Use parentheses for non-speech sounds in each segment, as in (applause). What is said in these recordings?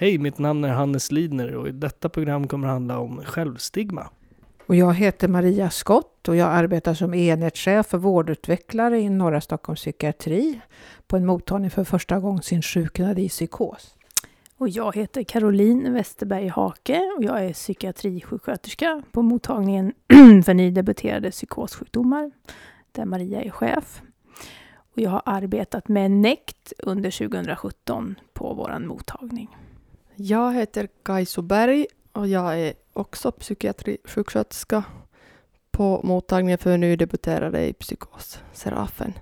Hej, mitt namn är Hannes Lidner och i detta program kommer det handla om självstigma. Och jag heter Maria Skott och jag arbetar som enhetschef för vårdutvecklare i norra Stockholms psykiatri på en mottagning för första gången sin sjuknad i psykos. Och jag heter Caroline Westerberg Hake och jag är psykiatrisjuksköterska på mottagningen (clears throat) för nydebuterade psykossjukdomar där Maria är chef. Och jag har arbetat med NECT under 2017 på vår mottagning. Jag heter Kaisu Berg och jag är också psykiatrisjuksköterska på mottagningen för nydebuterade i psykos, Serafen,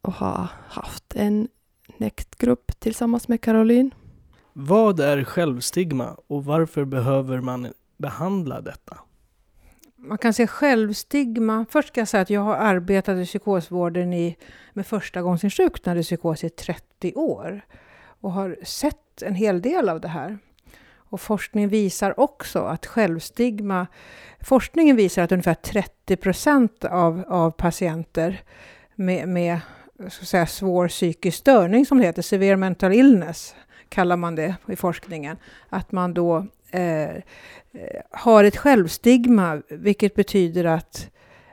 och har haft en NECT-grupp tillsammans med Caroline. Vad är självstigma och varför behöver man behandla detta? Man kan säga självstigma. Först ska jag säga att jag har arbetat i psykosvården i, med första gången i psykos i 30 år och har sett en hel del av det här. Och forskning visar också att självstigma, forskningen visar att ungefär 30 procent av, av patienter med, med ska säga, svår psykisk störning, som det heter, severe mental illness, kallar man det i forskningen, att man då eh, har ett självstigma, vilket betyder att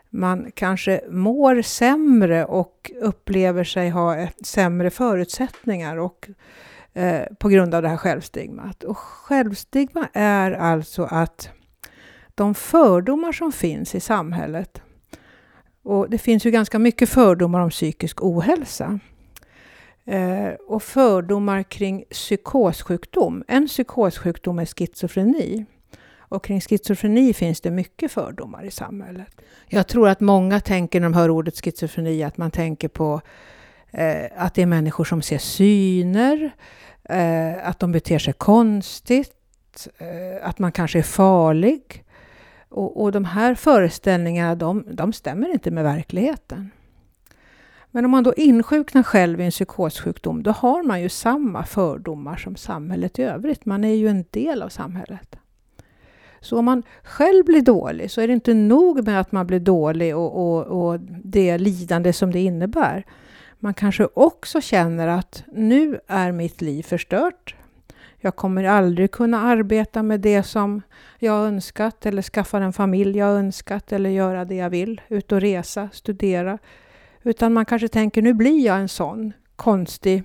man kanske mår sämre och upplever sig ha sämre förutsättningar och eh, på grund av det här självstigmat. Och självstigma är alltså att de fördomar som finns i samhället, och det finns ju ganska mycket fördomar om psykisk ohälsa, eh, och fördomar kring psykossjukdom. En psykossjukdom är schizofreni. Och kring schizofreni finns det mycket fördomar i samhället. Jag tror att många tänker när de hör ordet schizofreni att man tänker på Eh, att det är människor som ser syner, eh, att de beter sig konstigt, eh, att man kanske är farlig. Och, och de här föreställningarna, de, de stämmer inte med verkligheten. Men om man då insjuknar själv i en psykossjukdom, då har man ju samma fördomar som samhället i övrigt. Man är ju en del av samhället. Så om man själv blir dålig så är det inte nog med att man blir dålig och, och, och det lidande som det innebär. Man kanske också känner att nu är mitt liv förstört. Jag kommer aldrig kunna arbeta med det som jag önskat eller skaffa den familj jag önskat eller göra det jag vill, ut och resa, studera. Utan man kanske tänker, nu blir jag en sån konstig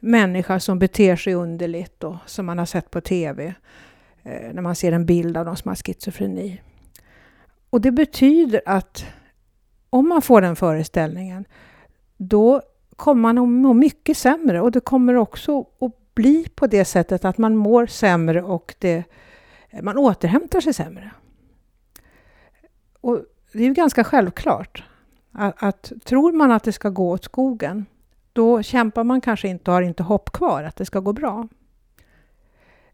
människa som beter sig underligt och som man har sett på TV eh, när man ser en bild av de som har schizofreni. Och det betyder att om man får den föreställningen då kommer man att må mycket sämre och det kommer också att bli på det sättet att man mår sämre och det, man återhämtar sig sämre. Och det är ju ganska självklart att, att tror man att det ska gå åt skogen, då kämpar man kanske inte och har inte hopp kvar att det ska gå bra.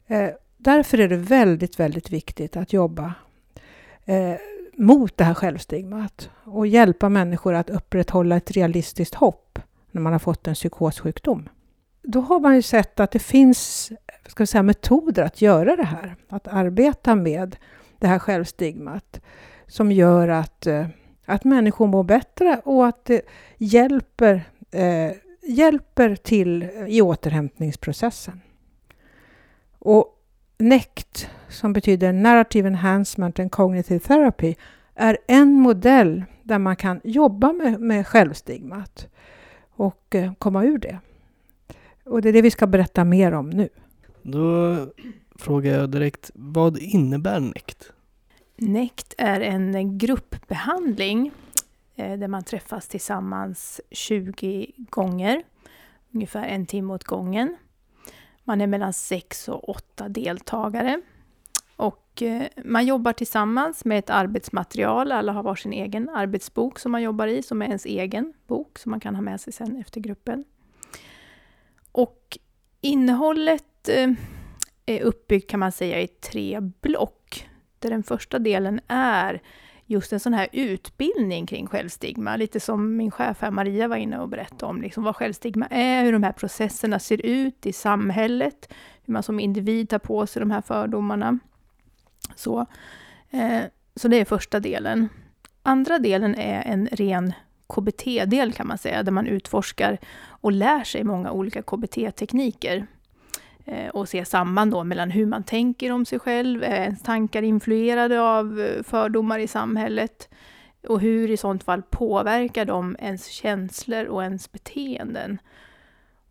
Eh, därför är det väldigt, väldigt viktigt att jobba eh, mot det här självstigmat och hjälpa människor att upprätthålla ett realistiskt hopp när man har fått en psykossjukdom. Då har man ju sett att det finns ska vi säga, metoder att göra det här, att arbeta med det här självstigmat som gör att, eh, att människor mår bättre och att det hjälper, eh, hjälper till i återhämtningsprocessen. Och NECT, som betyder Narrative Enhancement and Cognitive Therapy, är en modell där man kan jobba med, med självstigmat och eh, komma ur det. Och det är det vi ska berätta mer om nu. Då frågar jag direkt, vad innebär NECT? NECT är en gruppbehandling eh, där man träffas tillsammans 20 gånger, ungefär en timme åt gången. Man är mellan sex och åtta deltagare. Och eh, man jobbar tillsammans med ett arbetsmaterial. Alla har varsin egen arbetsbok som man jobbar i, som är ens egen bok, som man kan ha med sig sen efter gruppen. Och innehållet eh, är uppbyggt kan man säga i tre block. Där den första delen är just en sån här utbildning kring självstigma. Lite som min chef här Maria var inne och berättade om, liksom vad självstigma är, hur de här processerna ser ut i samhället, hur man som individ tar på sig de här fördomarna. Så, eh, så det är första delen. Andra delen är en ren KBT-del kan man säga, där man utforskar och lär sig många olika KBT-tekniker. Eh, och se samband då mellan hur man tänker om sig själv, är ens tankar influerade av eh, fördomar i samhället och hur i sånt fall påverkar de ens känslor och ens beteenden.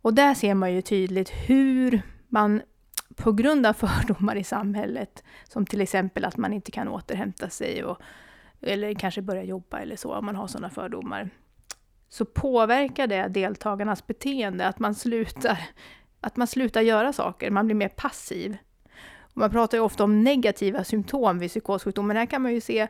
Och där ser man ju tydligt hur man på grund av fördomar i samhället, som till exempel att man inte kan återhämta sig och, eller kanske börja jobba eller så, om man har sådana fördomar, så påverkar det deltagarnas beteende, att man slutar, att man slutar göra saker, man blir mer passiv. Och man pratar ju ofta om negativa symptom vid psykossjukdom, men här kan man ju se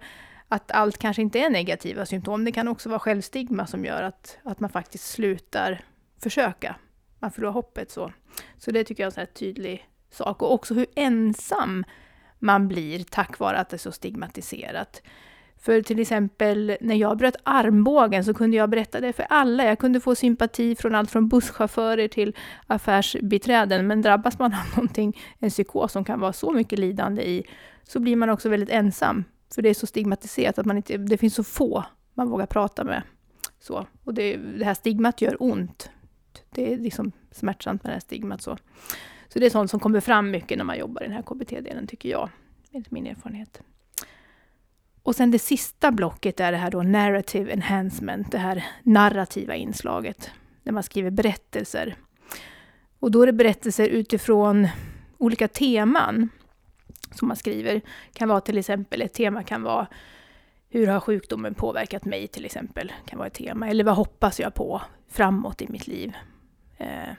att allt kanske inte är negativa symptom. Det kan också vara självstigma som gör att, att man faktiskt slutar försöka. Man förlorar hoppet så. Så det tycker jag är en tydlig sak. Och också hur ensam man blir tack vare att det är så stigmatiserat. För till exempel när jag bröt armbågen så kunde jag berätta det för alla. Jag kunde få sympati från allt från busschaufförer till affärsbiträden. Men drabbas man av någonting, en psykos som kan vara så mycket lidande i, så blir man också väldigt ensam. För det är så stigmatiserat att man inte, det finns så få man vågar prata med. Så. Och det, det här stigmat gör ont. Det är liksom smärtsamt med det här stigmat. Så. Så det är sånt som kommer fram mycket när man jobbar i den här KBT-delen, tycker jag. Enligt min erfarenhet. Och sen det sista blocket är det här då narrative enhancement, det här narrativa inslaget, där man skriver berättelser. Och då är det berättelser utifrån olika teman som man skriver. kan vara till exempel, ett tema kan vara hur har sjukdomen påverkat mig till exempel, kan vara ett tema. Eller vad hoppas jag på framåt i mitt liv? Eh,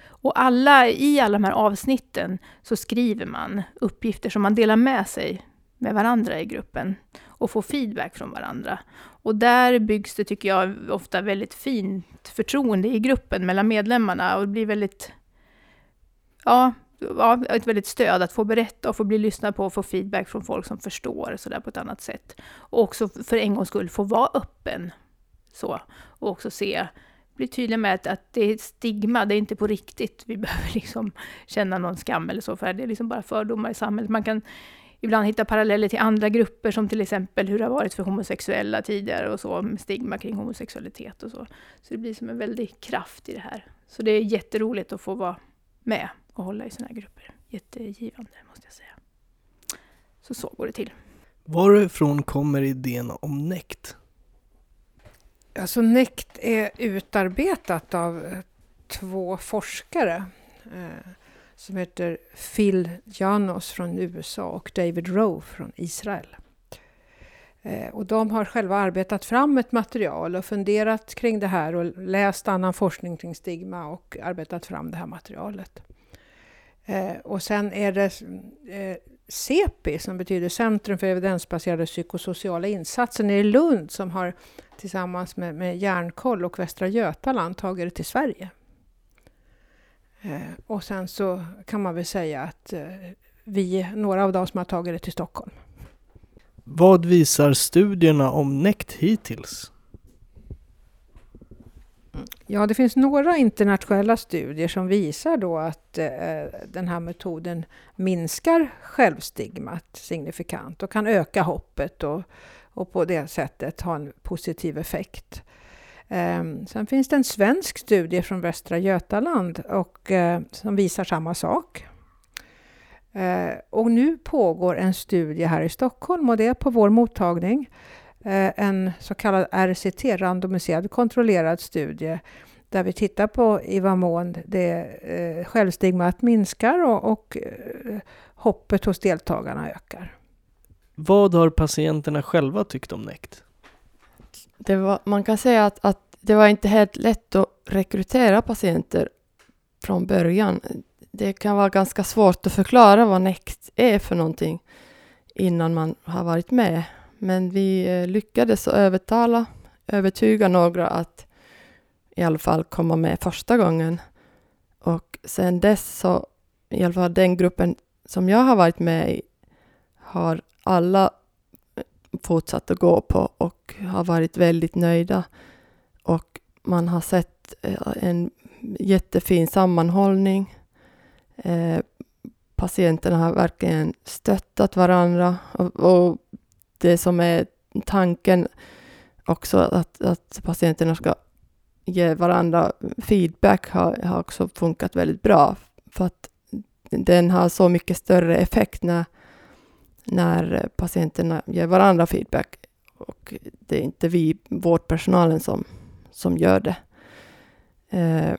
och alla, i alla de här avsnitten så skriver man uppgifter som man delar med sig med varandra i gruppen och få feedback från varandra. Och där byggs det, tycker jag, ofta väldigt fint förtroende i gruppen mellan medlemmarna och det blir väldigt, ja, ja, ett väldigt stöd att få berätta och få bli lyssnad på och få feedback från folk som förstår sådär på ett annat sätt. Och också för en gångs skull få vara öppen så och också se bli tydlig med att, att det är ett stigma, det är inte på riktigt. Vi (laughs) behöver liksom känna någon skam eller så, för det är liksom bara fördomar i samhället. Man kan ibland hitta paralleller till andra grupper, som till exempel hur det har varit för homosexuella tidigare och så, med stigma kring homosexualitet och så. Så det blir som en väldig kraft i det här. Så det är jätteroligt att få vara med och hålla i sådana här grupper. Jättegivande, måste jag säga. Så så går det till. Varifrån kommer idén om NECT? Alltså NECT är utarbetat av eh, två forskare eh, som heter Phil Janos från USA och David Rowe från Israel. Eh, och de har själva arbetat fram ett material och funderat kring det här och läst annan forskning kring stigma och arbetat fram det här materialet. Eh, och sen är det eh, CEPI, som betyder Centrum för evidensbaserade psykosociala insatser, nere i Lund som har tillsammans med, med Järnkoll och Västra Götaland tagit det till Sverige. Eh, och sen så kan man väl säga att eh, vi är några av dem som har tagit det till Stockholm. Vad visar studierna om NECT hittills? Ja, det finns några internationella studier som visar då att eh, den här metoden minskar självstigmat signifikant och kan öka hoppet och, och på det sättet ha en positiv effekt. Ehm, sen finns det en svensk studie från Västra Götaland och, eh, som visar samma sak. Eh, och nu pågår en studie här i Stockholm och det är på vår mottagning eh, en så kallad RCT, randomiserad kontrollerad studie, där vi tittar på i vad mån det självstigmat minskar och, och hoppet hos deltagarna ökar. Vad har patienterna själva tyckt om NECT? Det var, man kan säga att, att det var inte helt lätt att rekrytera patienter från början. Det kan vara ganska svårt att förklara vad NECT är för någonting innan man har varit med. Men vi eh, lyckades övertala, övertyga några att i alla fall komma med första gången. Och sen dess så, i alla fall den gruppen som jag har varit med i, har alla fortsatt att gå på och har varit väldigt nöjda. Och man har sett eh, en jättefin sammanhållning. Eh, patienterna har verkligen stöttat varandra och, och det som är tanken också att, att patienterna ska ge varandra feedback har, har också funkat väldigt bra. för att den har så mycket större effekt när, när patienterna ger varandra feedback och det är inte vi, vårdpersonalen, som, som gör det. Eh,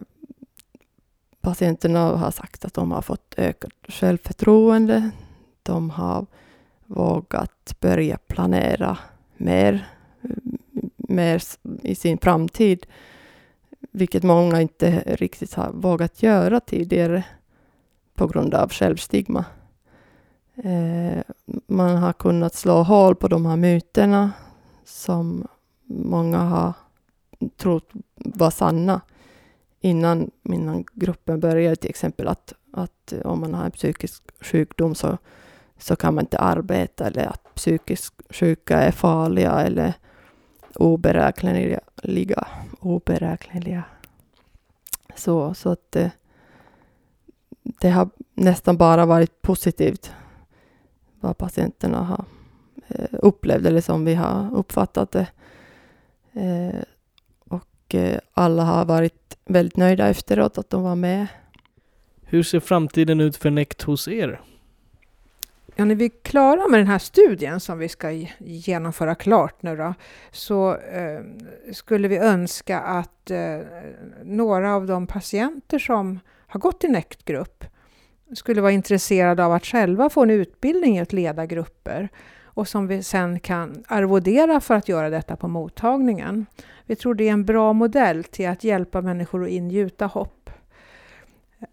patienterna har sagt att de har fått ökat självförtroende. De har vågat börja planera mer, mm, mer i sin framtid, vilket många inte riktigt har vågat göra tidigare på grund av självstigma. Eh, man har kunnat slå hål på de här myterna som många har trott var sanna innan, innan gruppen började. Till exempel att, att om man har en psykisk sjukdom så, så kan man inte arbeta eller att psykisk sjuka är farliga eller oberäkneliga. oberäkneliga. Så, så att det, det har nästan bara varit positivt vad patienterna har eh, upplevt eller som vi har uppfattat det. Eh, och eh, alla har varit väldigt nöjda efteråt att de var med. Hur ser framtiden ut för NECT hos er? Ja, när vi är klara med den här studien som vi ska genomföra klart nu då, så eh, skulle vi önska att eh, några av de patienter som har gått i NECT-grupp skulle vara intresserade av att själva få en utbildning i att leda grupper och som vi sen kan arvodera för att göra detta på mottagningen. Vi tror det är en bra modell till att hjälpa människor att ingjuta hopp.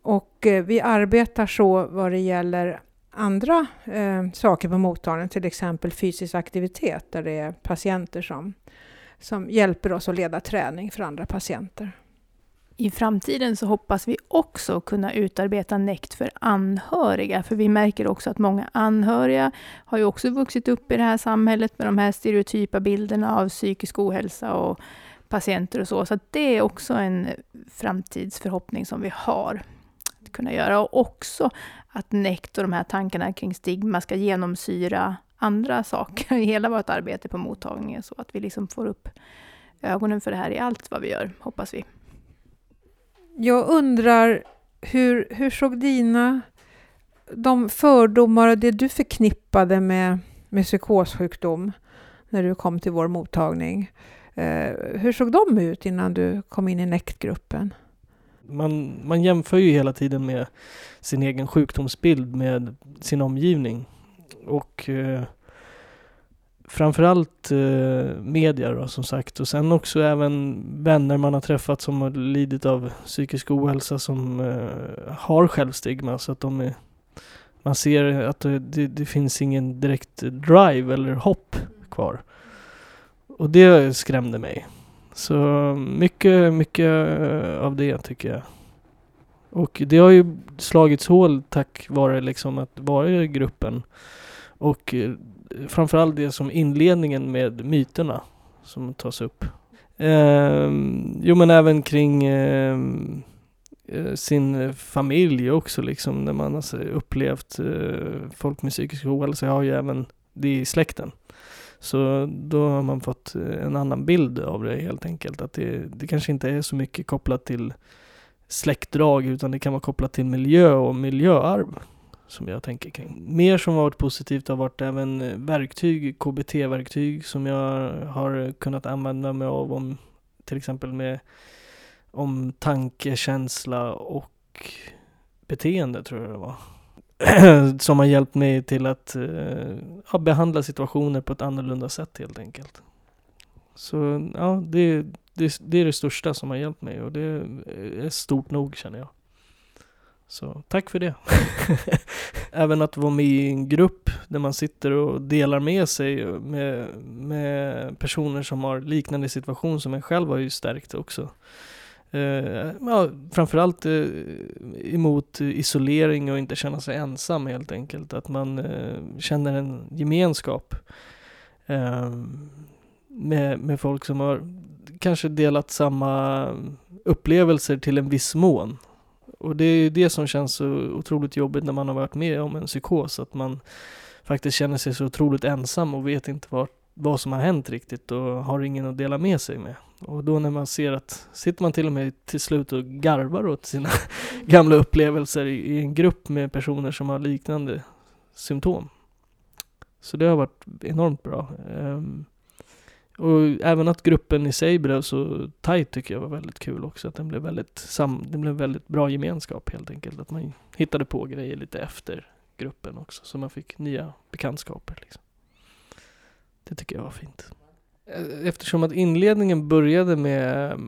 Och eh, vi arbetar så vad det gäller andra eh, saker på mottagningen, till exempel fysisk aktivitet där det är patienter som, som hjälper oss att leda träning för andra patienter. I framtiden så hoppas vi också kunna utarbeta NECT för anhöriga, för vi märker också att många anhöriga har ju också vuxit upp i det här samhället med de här stereotypa bilderna av psykisk ohälsa och patienter och så. Så det är också en framtidsförhoppning som vi har att kunna göra. Och också att NECT och de här tankarna kring stigma ska genomsyra andra saker i hela vårt arbete på mottagningen, så att vi liksom får upp ögonen för det här i allt vad vi gör, hoppas vi. Jag undrar, hur, hur såg dina de fördomar och det du förknippade med, med psykossjukdom när du kom till vår mottagning, eh, hur såg de ut innan du kom in i NECT-gruppen? Man, man jämför ju hela tiden med sin egen sjukdomsbild med sin omgivning. Och eh, framförallt eh, media då, som sagt och sen också även vänner man har träffat som har lidit av psykisk ohälsa som eh, har självstigma så att de är, man ser att det, det, finns ingen direkt drive eller hopp kvar. Och det skrämde mig. Så mycket, mycket av det tycker jag. Och det har ju slagits hål tack vare liksom att vara i gruppen. Och eh, framförallt det som inledningen med myterna som tas upp. Eh, jo men även kring ehm, eh, sin familj också liksom när man har upplevt eh, folk med psykisk ohälsa har ju även det i släkten. Så då har man fått eh, en annan bild av det helt enkelt. Att det, det kanske inte är så mycket kopplat till släktdrag utan det kan vara kopplat till miljö och miljöarv som jag tänker kring. Mer som varit positivt har varit även eh, verktyg, KBT-verktyg som jag har kunnat använda mig av om till exempel med om tanke, känsla och beteende tror jag det var. (clears throat) som har hjälpt mig till att eh, ja, behandla situationer på ett annorlunda sätt helt enkelt. Så ja, det, det, det är det största som har hjälpt mig och det är stort nog känner jag. Så tack för det. (laughs) Även att vara med i en grupp där man sitter och delar med sig med, med personer som har liknande situation som en själv har ju stärkt också. Eh, ja, framförallt eh, emot isolering och inte känna sig ensam helt enkelt. Att man eh, känner en gemenskap eh, med, med folk som har kanske delat samma upplevelser till en viss mån. Och det är det som känns så otroligt jobbigt när man har varit med om en psykos, att man faktiskt känner sig så otroligt ensam och vet inte vart vad som har hänt riktigt och har ingen att dela med sig med. Och då när man ser att, sitter man till och med till slut och garvar åt sina (laughs) gamla upplevelser i, i en grupp med personer som har liknande symptom. Så det har varit enormt bra. Um, och även att gruppen i sig blev så tight tycker jag var väldigt kul också. Att den blev väldigt, sam det blev väldigt bra gemenskap helt enkelt. Att man hittade på grejer lite efter gruppen också. Så man fick nya bekantskaper. Liksom. Det tycker jag var fint. Eh, eftersom att inledningen började med,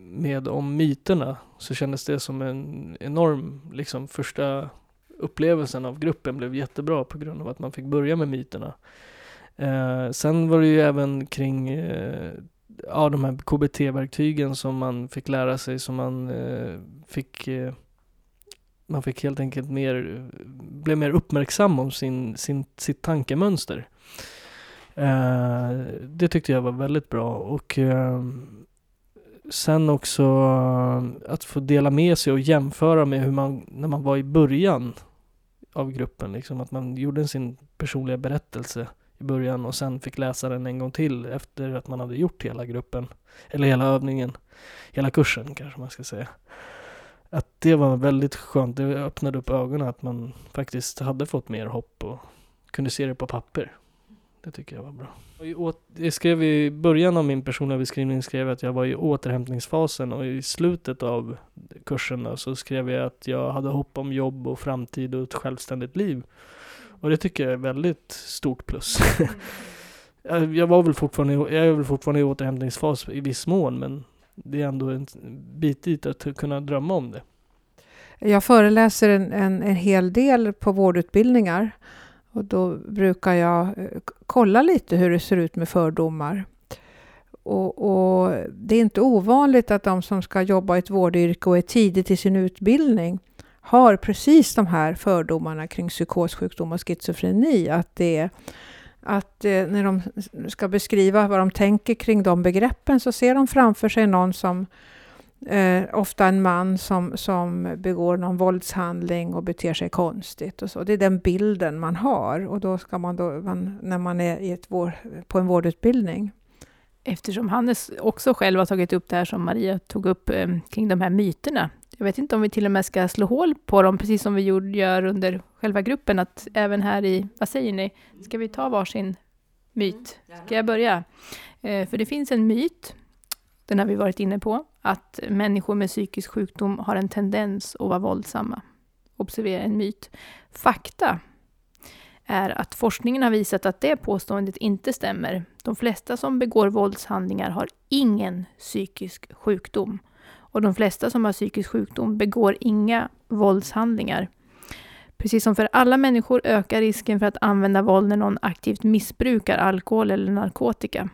med om myterna så kändes det som en enorm, liksom första upplevelsen av gruppen blev jättebra på grund av att man fick börja med myterna. Eh, sen var det ju även kring eh, ja, de här KBT-verktygen som man fick lära sig, som man eh, fick eh, man fick helt enkelt mer, blev mer uppmärksam om sin, sin, sitt tankemönster. Eh, det tyckte jag var väldigt bra och eh, sen också eh, att få dela med sig och jämföra med hur man, när man var i början av gruppen, liksom att man gjorde sin personliga berättelse i början och sen fick läsa den en gång till efter att man hade gjort hela gruppen, eller hela övningen, hela kursen kanske man ska säga. Att det var väldigt skönt, det öppnade upp ögonen att man faktiskt hade fått mer hopp och kunde se det på papper. Det tycker jag var bra. Jag skrev i början av min personliga beskrivning skrev jag att jag var i återhämtningsfasen och i slutet av kursen så skrev jag att jag hade hopp om jobb och framtid och ett självständigt liv. Och det tycker jag är väldigt stort plus. (laughs) (laughs) jag var väl fortfarande, jag är väl fortfarande i återhämtningsfas i viss mån men det är ändå en bit dit att kunna drömma om det. Jag föreläser en, en, en hel del på vårdutbildningar och då brukar jag eh, kolla lite hur det ser ut med fördomar. Och, och, det är inte ovanligt att de som ska jobba i ett vårdyrke och är tidigt i sin utbildning har precis de här fördomarna kring psykossjukdom och schizofreni. Att, det att eh, när de ska beskriva vad de tänker kring de begreppen så ser de framför sig någon som Eh, ofta en man som, som begår någon våldshandling och beter sig konstigt. Och så. Det är den bilden man har och då ska man då, man, när man är i ett vår, på en vårdutbildning. Eftersom Hannes också själv har tagit upp det här som Maria tog upp eh, kring de här myterna. Jag vet inte om vi till och med ska slå hål på dem, precis som vi gör under själva gruppen, att även här i, vad säger ni, ska vi ta varsin myt? Ska jag börja? Eh, för det finns en myt, den har vi varit inne på, att människor med psykisk sjukdom har en tendens att vara våldsamma. Observera en myt. Fakta är att forskningen har visat att det påståendet inte stämmer. De flesta som begår våldshandlingar har ingen psykisk sjukdom. Och de flesta som har psykisk sjukdom begår inga våldshandlingar. Precis som för alla människor ökar risken för att använda våld när någon aktivt missbrukar alkohol eller narkotika.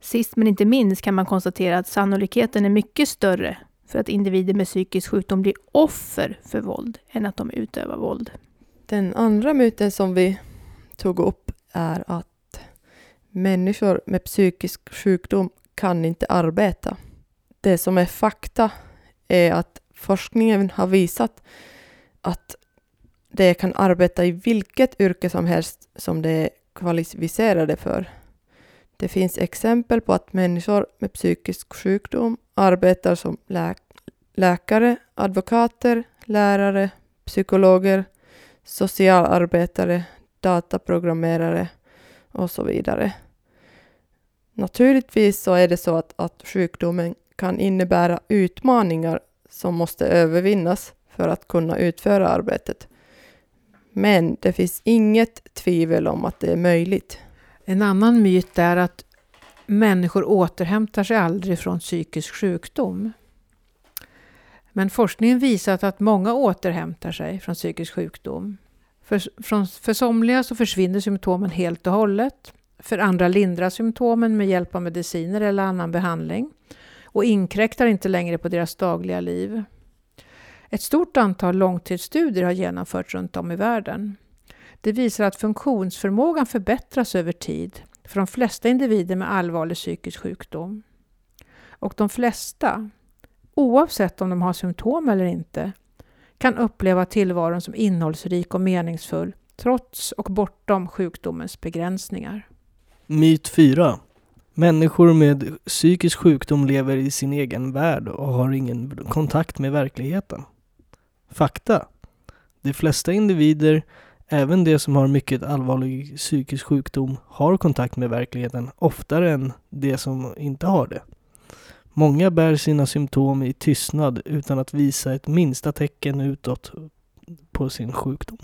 Sist men inte minst kan man konstatera att sannolikheten är mycket större för att individer med psykisk sjukdom blir offer för våld än att de utövar våld. Den andra myten som vi tog upp är att människor med psykisk sjukdom kan inte arbeta. Det som är fakta är att forskningen har visat att de kan arbeta i vilket yrke som helst som de är kvalificerade för. Det finns exempel på att människor med psykisk sjukdom arbetar som lä läkare, advokater, lärare, psykologer, socialarbetare, dataprogrammerare och så vidare. Naturligtvis så är det så att, att sjukdomen kan innebära utmaningar som måste övervinnas för att kunna utföra arbetet. Men det finns inget tvivel om att det är möjligt. En annan myt är att människor återhämtar sig aldrig från psykisk sjukdom. Men forskningen visar att många återhämtar sig från psykisk sjukdom. För, från, för somliga så försvinner symptomen helt och hållet. För andra lindras symptomen med hjälp av mediciner eller annan behandling och inkräktar inte längre på deras dagliga liv. Ett stort antal långtidsstudier har genomförts runt om i världen. Det visar att funktionsförmågan förbättras över tid för de flesta individer med allvarlig psykisk sjukdom. Och de flesta, oavsett om de har symptom eller inte, kan uppleva tillvaron som innehållsrik och meningsfull trots och bortom sjukdomens begränsningar. Myt 4. Människor med psykisk sjukdom lever i sin egen värld och har ingen kontakt med verkligheten. Fakta. De flesta individer, även de som har mycket allvarlig psykisk sjukdom, har kontakt med verkligheten oftare än de som inte har det. Många bär sina symptom i tystnad utan att visa ett minsta tecken utåt på sin sjukdom.